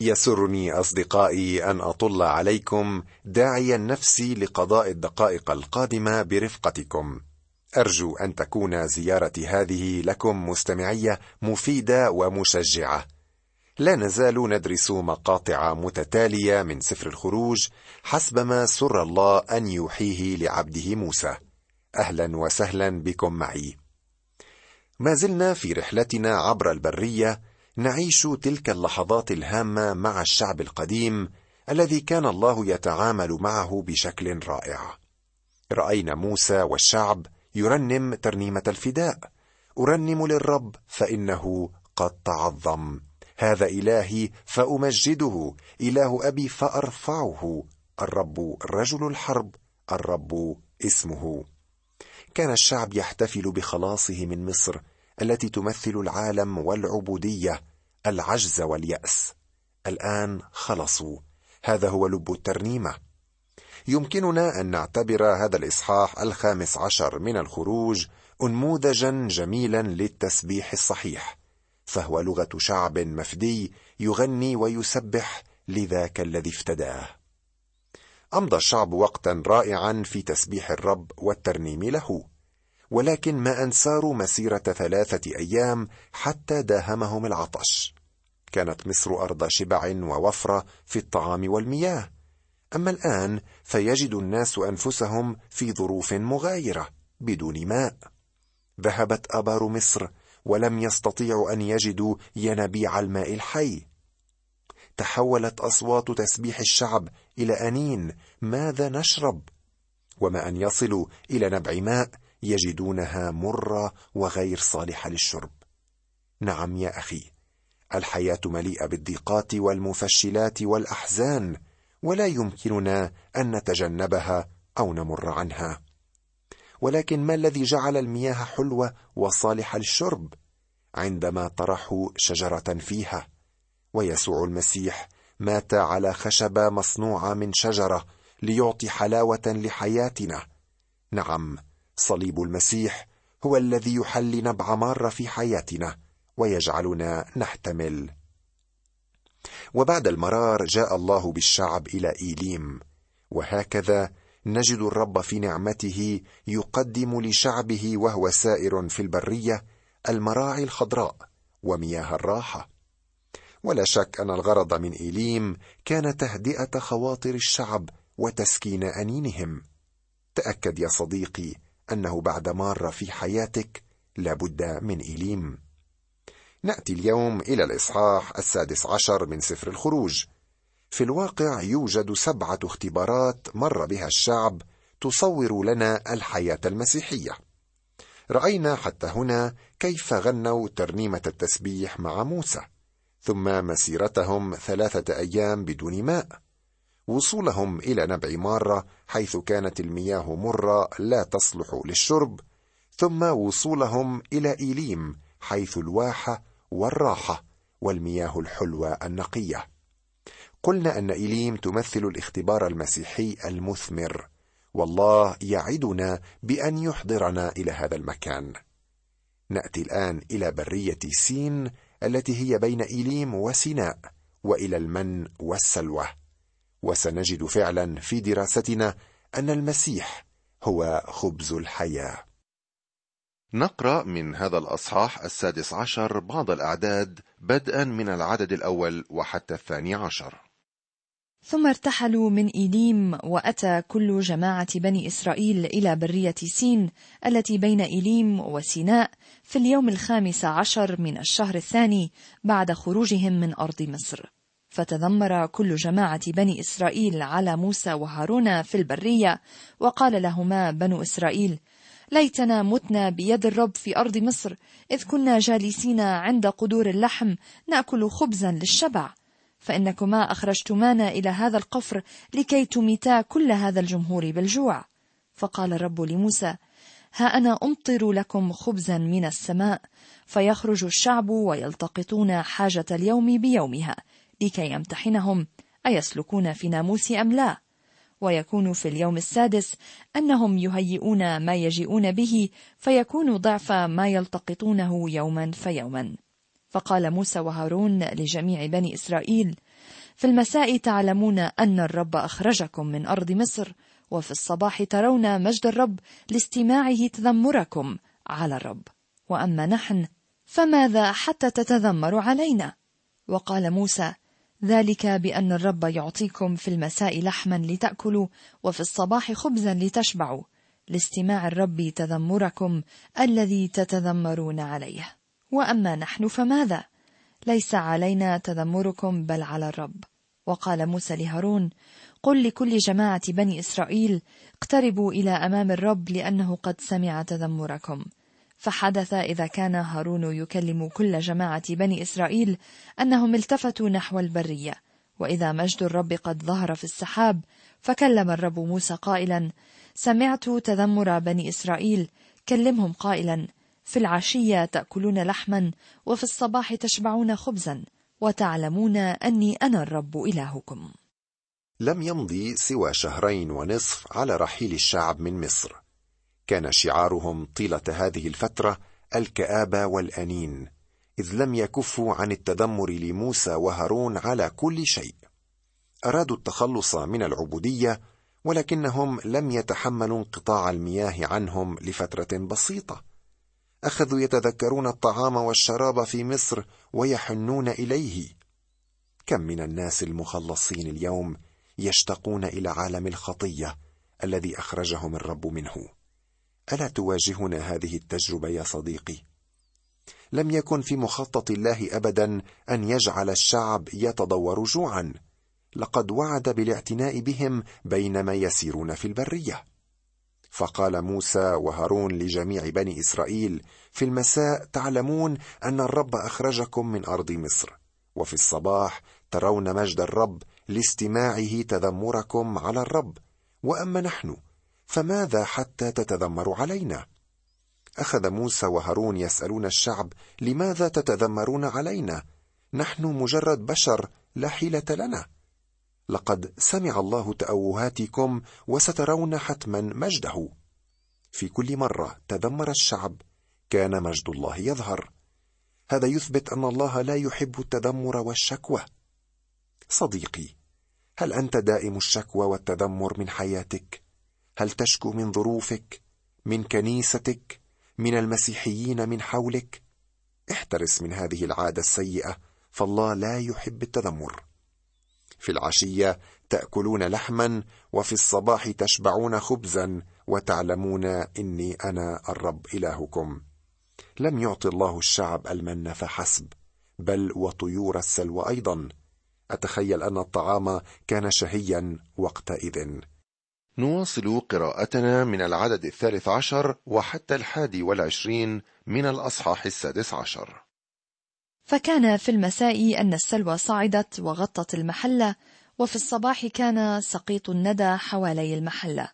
يسرني أصدقائي أن أطل عليكم داعيا نفسي لقضاء الدقائق القادمة برفقتكم. أرجو أن تكون زيارتي هذه لكم مستمعية مفيدة ومشجعة. لا نزال ندرس مقاطع متتالية من سفر الخروج حسب ما سر الله أن يوحيه لعبده موسى. أهلا وسهلا بكم معي. ما زلنا في رحلتنا عبر البرية نعيش تلك اللحظات الهامة مع الشعب القديم الذي كان الله يتعامل معه بشكل رائع. رأينا موسى والشعب يرنم ترنيمة الفداء. أرنم للرب فإنه قد تعظم هذا إلهي فأمجده. إله أبي فأرفعه. الرب رجل الحرب الرب اسمه. كان الشعب يحتفل بخلاصه من مصر التي تمثل العالم والعبودية العجز واليأس. الآن خلصوا. هذا هو لب الترنيمة. يمكننا أن نعتبر هذا الإصحاح الخامس عشر من الخروج انموذجا جميلا للتسبيح الصحيح فهو لغة شعب مفدي يغني ويسبح لذاك الذي افتداه. أمضى الشعب وقتا رائعا في تسبيح الرب والترنيم له. ولكن ما ان ساروا مسيرة ثلاثة أيام حتى داهمهم العطش. كانت مصر أرض شبع ووفرة في الطعام والمياه. أما الآن فيجد الناس أنفسهم في ظروف مغايرة بدون ماء. ذهبت أبار مصر ولم يستطيعوا أن يجدوا ينابيع الماء الحي. تحولت أصوات تسبيح الشعب إلى أنين ماذا نشرب؟ وما أن يصلوا إلى نبع ماء يجدونها مره وغير صالحه للشرب. نعم يا أخي الحياة مليئة بالضيقات والمفشلات والأحزان ولا يمكننا أن نتجنبها أو نمر عنها. ولكن ما الذي جعل المياه حلوة وصالحه للشرب؟ عندما طرحوا شجرة فيها. ويسوع المسيح مات على خشبة مصنوعة من شجرة ليعطي حلاوة لحياتنا. نعم صليب المسيح هو الذي يحل نبع ماره في حياتنا ويجعلنا نحتمل. وبعد المرار جاء الله بالشعب إلى إيليم وهكذا نجد الرب في نعمته يقدم لشعبه وهو سائر في البرية المراعي الخضراء ومياه الراحة. ولا شك أن الغرض من إيليم كان تهدئة خواطر الشعب وتسكين أنينهم. تأكد يا صديقي أنه بعد مارة في حياتك لابد من ايليم نأتي اليوم إلى الإصحاح السادس عشر من سفر الخروج. في الواقع يوجد سبعة اختبارات مر بها الشعب تصور لنا الحياة المسيحية. رأينا حتى هنا كيف غنوا ترنيمة التسبيح مع موسى ثم مسيرتهم ثلاثة أيام بدون ماء. وصولهم إلى نبع مارة حيث كانت المياه مرة لا تصلح للشرب ثم وصولهم إلى إيليم حيث الواحة والراحة والمياه الحلوة النقية. قلنا أن إيليم تمثل الاختبار المسيحي المثمر والله يعدنا بأن يحضرنا إلى هذا المكان. نأتي الآن إلى برية سين التي هي بين إيليم وسيناء وإلى المن والسلوى. وسنجد فعلا في دراستنا أن المسيح هو خبز الحياة. نقرأ من هذا الأصحاح السادس عشر بعض الأعداد بدءا من العدد الأول وحتى الثاني عشر. ثم ارتحلوا من إيليم وأتى كل جماعة بني إسرائيل إلى برية سين التي بين إيليم وسيناء في اليوم الخامس عشر من الشهر الثاني بعد خروجهم من أرض مصر. فتذمر كل جماعة بني إسرائيل على موسى وهارون في البرية وقال لهما بنو إسرائيل ليتنا متنا بيد الرب في أرض مصر إذ كنا جالسين عند قدور اللحم نأكل خبزا للشبع. فإنكما أخرجتمانا إلى هذا القفر لكي تميتا كل هذا الجمهور بالجوع. فقال الرب لموسى ها أنا أمطر لكم خبزا من السماء فيخرج الشعب ويلتقطون حاجة اليوم بيومها. لكي يمتحنهم أيسلكون في ناموس أم لا؟ ويكون في اليوم السادس أنهم يهيئون ما يجيئون به فيكون ضعف ما يلتقطونه يوما فيوما. فقال موسى وهارون لجميع بني إسرائيل في المساء تعلمون أن الرب أخرجكم من أرض مصر وفي الصباح ترون مجد الرب لاستماعه تذمركم على الرب. وأما نحن فماذا حتى تتذمروا علينا؟ وقال موسى ذلك بأن الرب يعطيكم في المساء لحما لتأكلوا وفي الصباح خبزا لتشبعوا لاستماع الرب تذمركم الذي تتذمرون عليه. وأما نحن فماذا؟ ليس علينا تذمركم بل على الرب. وقال موسى لهارون قل لكل جماعة بني إسرائيل اقتربوا إلى أمام الرب لأنه قد سمع تذمركم. فحدث إذا كان هارون يكلم كل جماعة بني إسرائيل أنهم التفتوا نحو البرية وإذا مجد الرب قد ظهر في السحاب فكلم الرب موسى قائلا سمعت تذمر بني إسرائيل كلمهم قائلا في العشية تأكلون لحما وفي الصباح تشبعون خبزا وتعلمون أني أنا الرب إلهكم. لم يمضي سوى شهرين ونصف على رحيل الشعب من مصر. كان شعارهم طيلة هذه الفترة الكابه والأنين إذ لم يكفوا عن التذمر لموسى وهارون على كل شيء. أرادوا التخلص من العبودية ولكنهم لم يتحملوا انقطاع المياه عنهم لفترة بسيطة. أخذوا يتذكرون الطعام والشراب في مصر ويحنون إليه. كم من الناس المخلصين اليوم يشتقون إلى عالم الخطية الذي أخرجهم الرب منه. ألا تواجهنا هذه التجربة يا صديقي؟ لم يكن في مخطط الله ابدا أن يجعل الشعب يتضور جوعا. لقد وعد بالاعتناء بهم بينما يسيرون في البرية. فقال موسى وهارون لجميع بني إسرائيل في المساء تعلمون أن الرب أخرجكم من أرض مصر وفي الصباح ترون مجد الرب لاستماعه تذمركم على الرب وأما نحن فماذا حتى تتذمروا علينا؟ أخذ موسى وهارون يسألون الشعب لماذا تتذمرون علينا؟ نحن مجرد بشر لا حيلة لنا. لقد سمع الله تأوهاتكم وسترون حتما مجده. في كل مرة تذمر الشعب كان مجد الله يظهر. هذا يثبت أن الله لا يحب التذمر والشكوى. صديقي هل أنت دائم الشكوى والتذمر من حياتك؟ هل تشكو من ظروفك من كنيستك من المسيحيين من حولك؟ احترس من هذه العادة السيئة فالله لا يحب التذمر. في العشية تأكلون لحما وفي الصباح تشبعون خبزا وتعلمون إني أنا الرب إلهكم. لم يعط الله الشعب المن فحسب بل وطيور السلوى أيضا. أتخيل أن الطعام كان شهيا وقتئذ. نواصل قراءتنا من العدد الثالث عشر وحتى الحادي والعشرين من الأصحاح السادس عشر. فكان في المساء أن السلوى صعدت وغطت المحلة وفي الصباح كان سقيط الندى حوالي المحلة.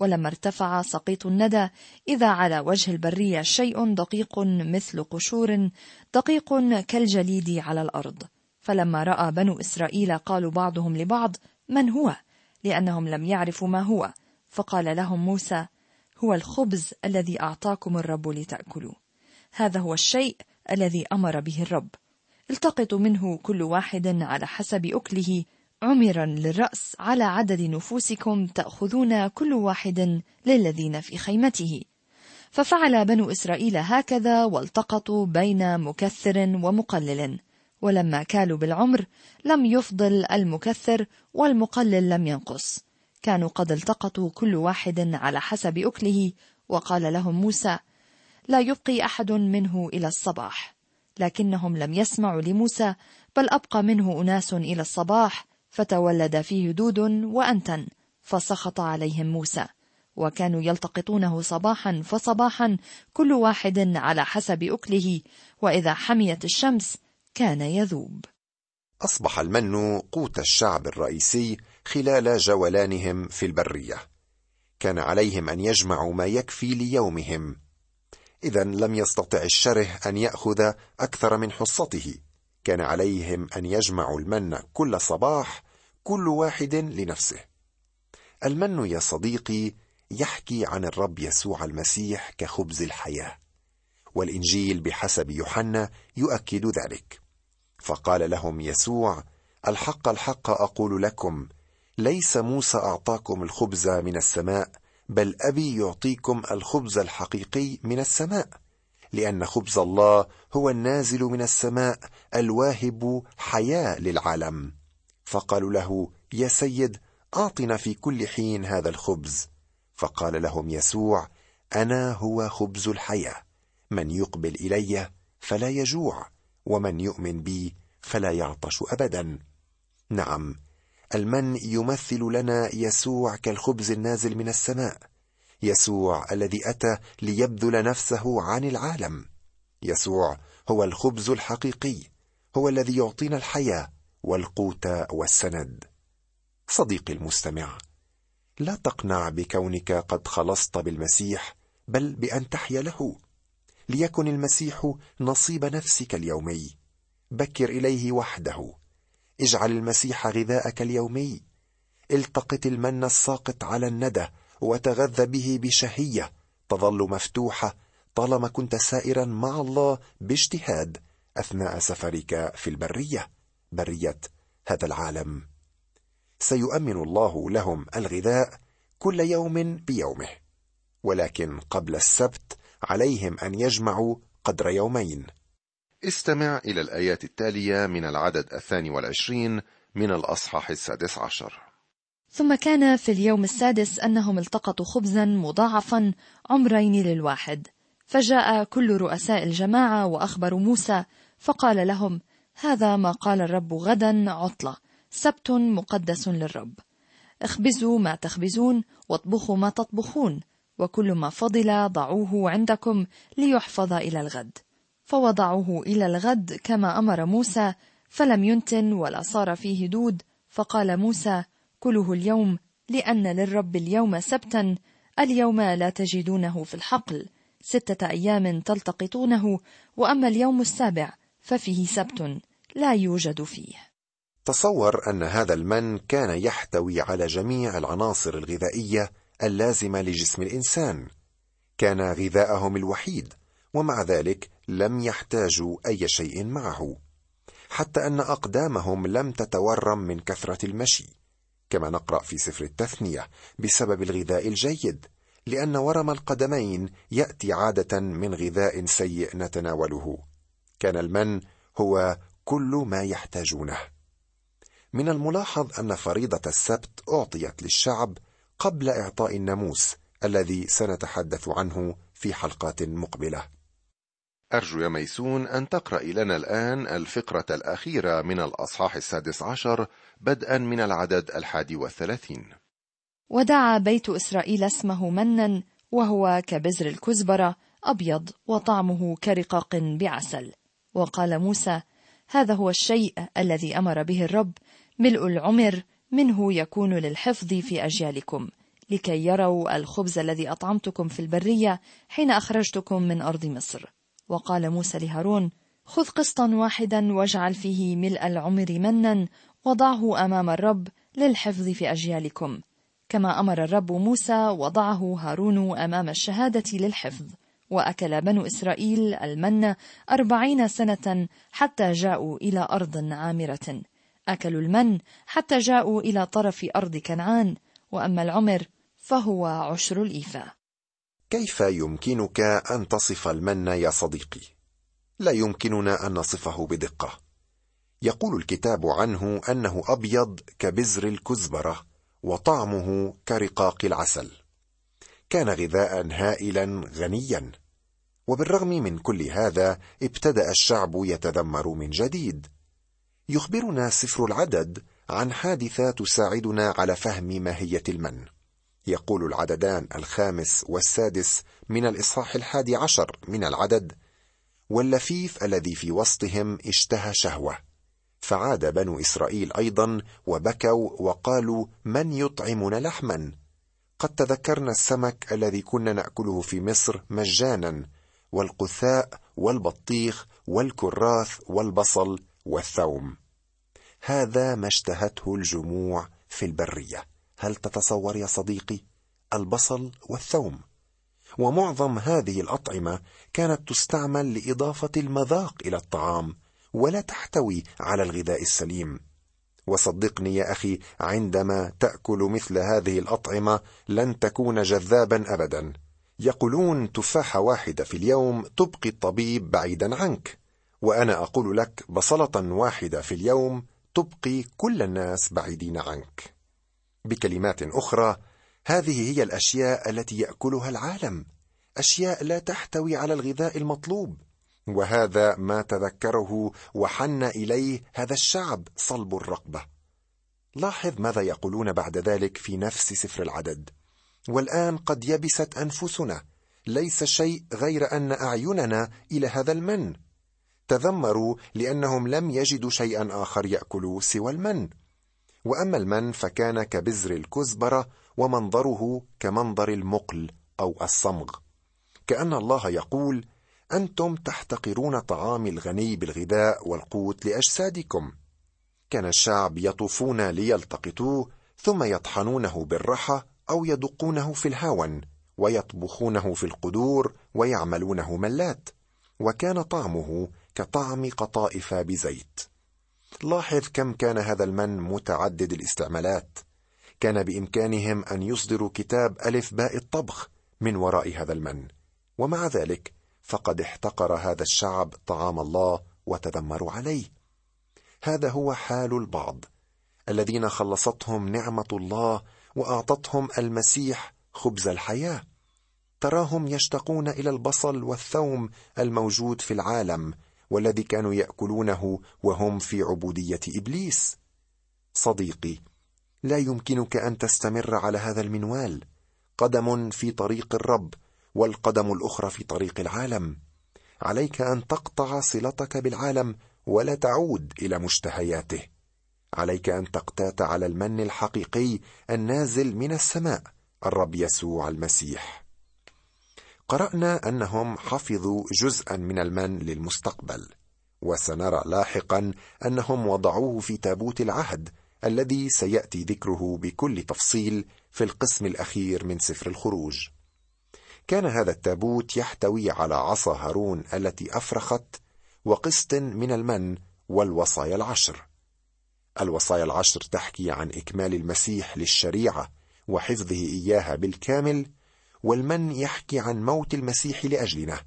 ولما ارتفع سقيط الندى إذا على وجه البرية شيء دقيق مثل قشور دقيق كالجليد على الأرض. فلما رأى بنو إسرائيل قالوا بعضهم لبعض من هو؟ لأنهم لم يعرفوا ما هو. فقال لهم موسى هو الخبز الذي أعطاكم الرب لتأكلوا. هذا هو الشيء الذي أمر به الرب. التقطوا منه كل واحد على حسب أكله. عمرا للرأس على عدد نفوسكم تأخذون كل واحد للذين في خيمته. ففعل بنو إسرائيل هكذا والتقطوا بين مكثر ومقلل. ولما كالوا بالعمر لم يفضل المكثر والمقلل لم ينقص. كانوا قد التقطوا كل واحد على حسب أكله وقال لهم موسى لا يبقي أحد منه إلى الصباح. لكنهم لم يسمعوا لموسى بل أبقى منه أناس إلى الصباح فتولد فيه دود وأنتن فسخط عليهم موسى. وكانوا يلتقطونه صباحا فصباحا كل واحد على حسب أكله. وإذا حميت الشمس كان يذوب. أصبح المن قوت الشعب الرئيسي خلال جولانهم في البرية. كان عليهم أن يجمعوا ما يكفي ليومهم. إذا لم يستطع الشره أن يأخذ أكثر من حصته. كان عليهم أن يجمعوا المن كل صباح كل واحد لنفسه. المن يا صديقي يحكي عن الرب يسوع المسيح كخبز الحياة. والإنجيل بحسب يوحنا يؤكد ذلك. فقال لهم يسوع الحق الحق أقول لكم ليس موسى أعطاكم الخبز من السماء بل أبي يعطيكم الخبز الحقيقي من السماء لأن خبز الله هو النازل من السماء الواهب حياة للعالم. فقالوا له يا سيد أعطنا في كل حين هذا الخبز. فقال لهم يسوع أنا هو خبز الحياة من يقبل إلي فلا يجوع. ومن يؤمن بي فلا يعطش ابدا. نعم المن يمثل لنا يسوع كالخبز النازل من السماء يسوع الذي أتى ليبذل نفسه عن العالم. يسوع هو الخبز الحقيقي هو الذي يعطينا الحياة والقوت والسند. صديقي المستمع لا تقنع بكونك قد خلصت بالمسيح بل بأن تحيا له. ليكن المسيح نصيب نفسك اليومي. بكر إليه وحده. اجعل المسيح غذاءك اليومي. التقط المن الساقط على الندى وتغذى به بشهية. تظل مفتوحة طالما كنت سائرا مع الله باجتهاد أثناء سفرك في البرية. برية هذا العالم. سيؤمن الله لهم الغذاء كل يوم بيومه. ولكن قبل السبت عليهم أن يجمعوا قدر يومين. استمع إلى الآيات التالية من العدد الثاني والعشرين من الأصحاح السادس عشر. ثم كان في اليوم السادس أنهم التقطوا خبزا مضاعفا عمرين للواحد. فجاء كل رؤساء الجماعة وأخبروا موسى فقال لهم هذا ما قال الرب غدا عطلة سبت مقدس للرب. اخبزوا ما تخبزون واطبخوا ما تطبخون وكل ما فضل ضعوه عندكم ليحفظ إلى الغد. فوضعوه إلى الغد كما أمر موسى فلم ينتن ولا صار فيه دود. فقال موسى كله اليوم لأن للرب اليوم سبتا اليوم لا تجدونه في الحقل. ستة أيام تلتقطونه وأما اليوم السابع ففيه سبت لا يوجد فيه. تصور أن هذا المن كان يحتوي على جميع العناصر الغذائية اللازمه لجسم الإنسان. كان غذاءهم الوحيد ومع ذلك لم يحتاجوا أي شيء معه. حتى أن أقدامهم لم تتورم من كثرة المشي. كما نقرأ في سفر التثنية بسبب الغذاء الجيد لأن ورم القدمين يأتي عادة من غذاء سيء نتناوله. كان المن هو كل ما يحتاجونه. من الملاحظ أن فريضة السبت أعطيت للشعب قبل إعطاء الناموس الذي سنتحدث عنه في حلقات مقبلة. أرجو يا ميسون أن تقرأ لنا الآن الفقرة الأخيرة من الأصحاح السادس عشر بدءا من العدد الحادي والثلاثين. ودعا بيت إسرائيل اسمه منا وهو كبزر الكزبرة أبيض وطعمه كرقاق بعسل. وقال موسى هذا هو الشيء الذي أمر به الرب ملء العمر منه يكون للحفظ في أجيالكم. لكي يروا الخبز الذي أطعمتكم في البرية حين أخرجتكم من أرض مصر. وقال موسى لهارون خذ قسطا واحدا واجعل فيه ملء العمر منا وضعه أمام الرب للحفظ في أجيالكم. كما أمر الرب موسى وضعه هارون أمام الشهادة للحفظ. وأكل بنو إسرائيل المن أربعين سنة حتى جاءوا إلى أرض عامرة. أكلوا المن حتى جاءوا إلى طرف أرض كنعان وأما العمر فهو عشر الإيفاء. كيف يمكنك أن تصف المن يا صديقي؟ لا يمكننا أن نصفه بدقة. يقول الكتاب عنه أنه أبيض كبزر الكزبرة وطعمه كرقاق العسل. كان غذاء هائلا غنيا. وبالرغم من كل هذا ابتدأ الشعب يتذمر من جديد. يخبرنا سفر العدد عن حادثه تساعدنا على فهم ماهية المن. يقول العددان الخامس والسادس من الإصحاح الحادي عشر من العدد واللفيف الذي في وسطهم اشتهى شهوة. فعاد بنو إسرائيل أيضا وبكوا وقالوا من يطعمنا لحما؟ قد تذكرنا السمك الذي كنا نأكله في مصر مجانا والقثاء والبطيخ والكراث والبصل والثوم. هذا ما اشتهته الجموع في البرية. هل تتصور يا صديقي؟ البصل والثوم. ومعظم هذه الأطعمة كانت تستعمل لإضافة المذاق إلى الطعام ولا تحتوي على الغذاء السليم. وصدقني يا أخي عندما تأكل مثل هذه الأطعمة لن تكون جذابا ابدا. يقولون تفاحة واحدة في اليوم تبقي الطبيب بعيدا عنك. وأنا أقول لك بصلة واحدة في اليوم تبقي كل الناس بعيدين عنك. بكلمات أخرى هذه هي الأشياء التي يأكلها العالم أشياء لا تحتوي على الغذاء المطلوب وهذا ما تذكره وحن إليه هذا الشعب صلب الرقبة. لاحظ ماذا يقولون بعد ذلك في نفس سفر العدد. والآن قد يبست أنفسنا ليس شيء غير أن أعيننا إلى هذا المن. تذمروا لأنهم لم يجدوا شيئا آخر يأكلوا سوى المن. وأما المن فكان كبزر الكزبرة ومنظره كمنظر المقل أو الصمغ. كأن الله يقول أنتم تحتقرون طعام الغني بالغذاء والقوت لأجسادكم. كان الشعب يطوفون ليلتقطوه ثم يطحنونه بالرحى أو يدقونه في الهاون ويطبخونه في القدور ويعملونه ملات. وكان طعمه كطعم قطائف بزيت. لاحظ كم كان هذا المن متعدد الاستعمالات. كان بإمكانهم أن يصدروا كتاب ألف باء الطبخ من وراء هذا المن. ومع ذلك فقد احتقر هذا الشعب طعام الله وتذمروا عليه. هذا هو حال البعض الذين خلصتهم نعمة الله وأعطتهم المسيح خبز الحياة. تراهم يشتقون إلى البصل والثوم الموجود في العالم والذي كانوا يأكلونه وهم في عبودية إبليس. صديقي لا يمكنك أن تستمر على هذا المنوال. قدم في طريق الرب والقدم الأخرى في طريق العالم. عليك أن تقطع صلتك بالعالم ولا تعود إلى مشتهياته. عليك أن تقتات على المن الحقيقي النازل من السماء الرب يسوع المسيح. قرأنا أنهم حفظوا جزءا من المن للمستقبل وسنرى لاحقا أنهم وضعوه في تابوت العهد الذي سيأتي ذكره بكل تفصيل في القسم الأخير من سفر الخروج. كان هذا التابوت يحتوي على عصا هارون التي أفرخت وقسط من المن والوصايا العشر. الوصايا العشر تحكي عن إكمال المسيح للشريعة وحفظه إياها بالكامل والمن يحكي عن موت المسيح لأجلنا.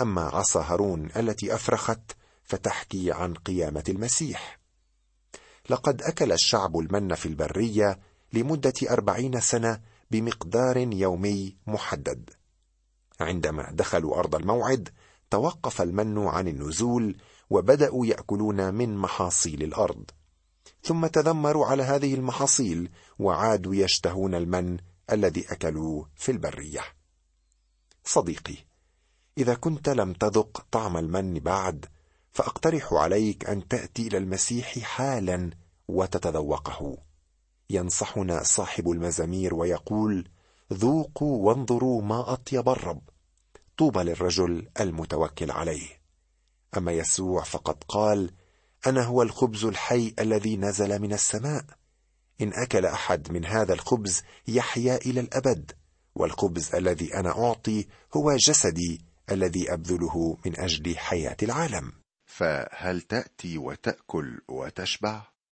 أما عصا هارون التي أفرخت فتحكي عن قيامة المسيح. لقد أكل الشعب المن في البرية لمدة أربعين سنة بمقدار يومي محدد. عندما دخلوا أرض الموعد توقف المن عن النزول وبدأوا يأكلون من محاصيل الأرض. ثم تذمروا على هذه المحاصيل وعادوا يشتهون المن الذي أكلوه في البرية. صديقي إذا كنت لم تذق طعم المن بعد فأقترح عليك أن تأتي إلى المسيح حالا وتتذوقه. ينصحنا صاحب المزامير ويقول ذوقوا وانظروا ما أطيب الرب. طوبى للرجل المتوكل عليه. أما يسوع فقد قال أنا هو الخبز الحي الذي نزل من السماء. إن أكل أحد من هذا الخبز يحيا إلى الأبد والخبز الذي أنا أعطي هو جسدي الذي أبذله من أجل حياة العالم. فهل تأتي وتأكل وتشبع؟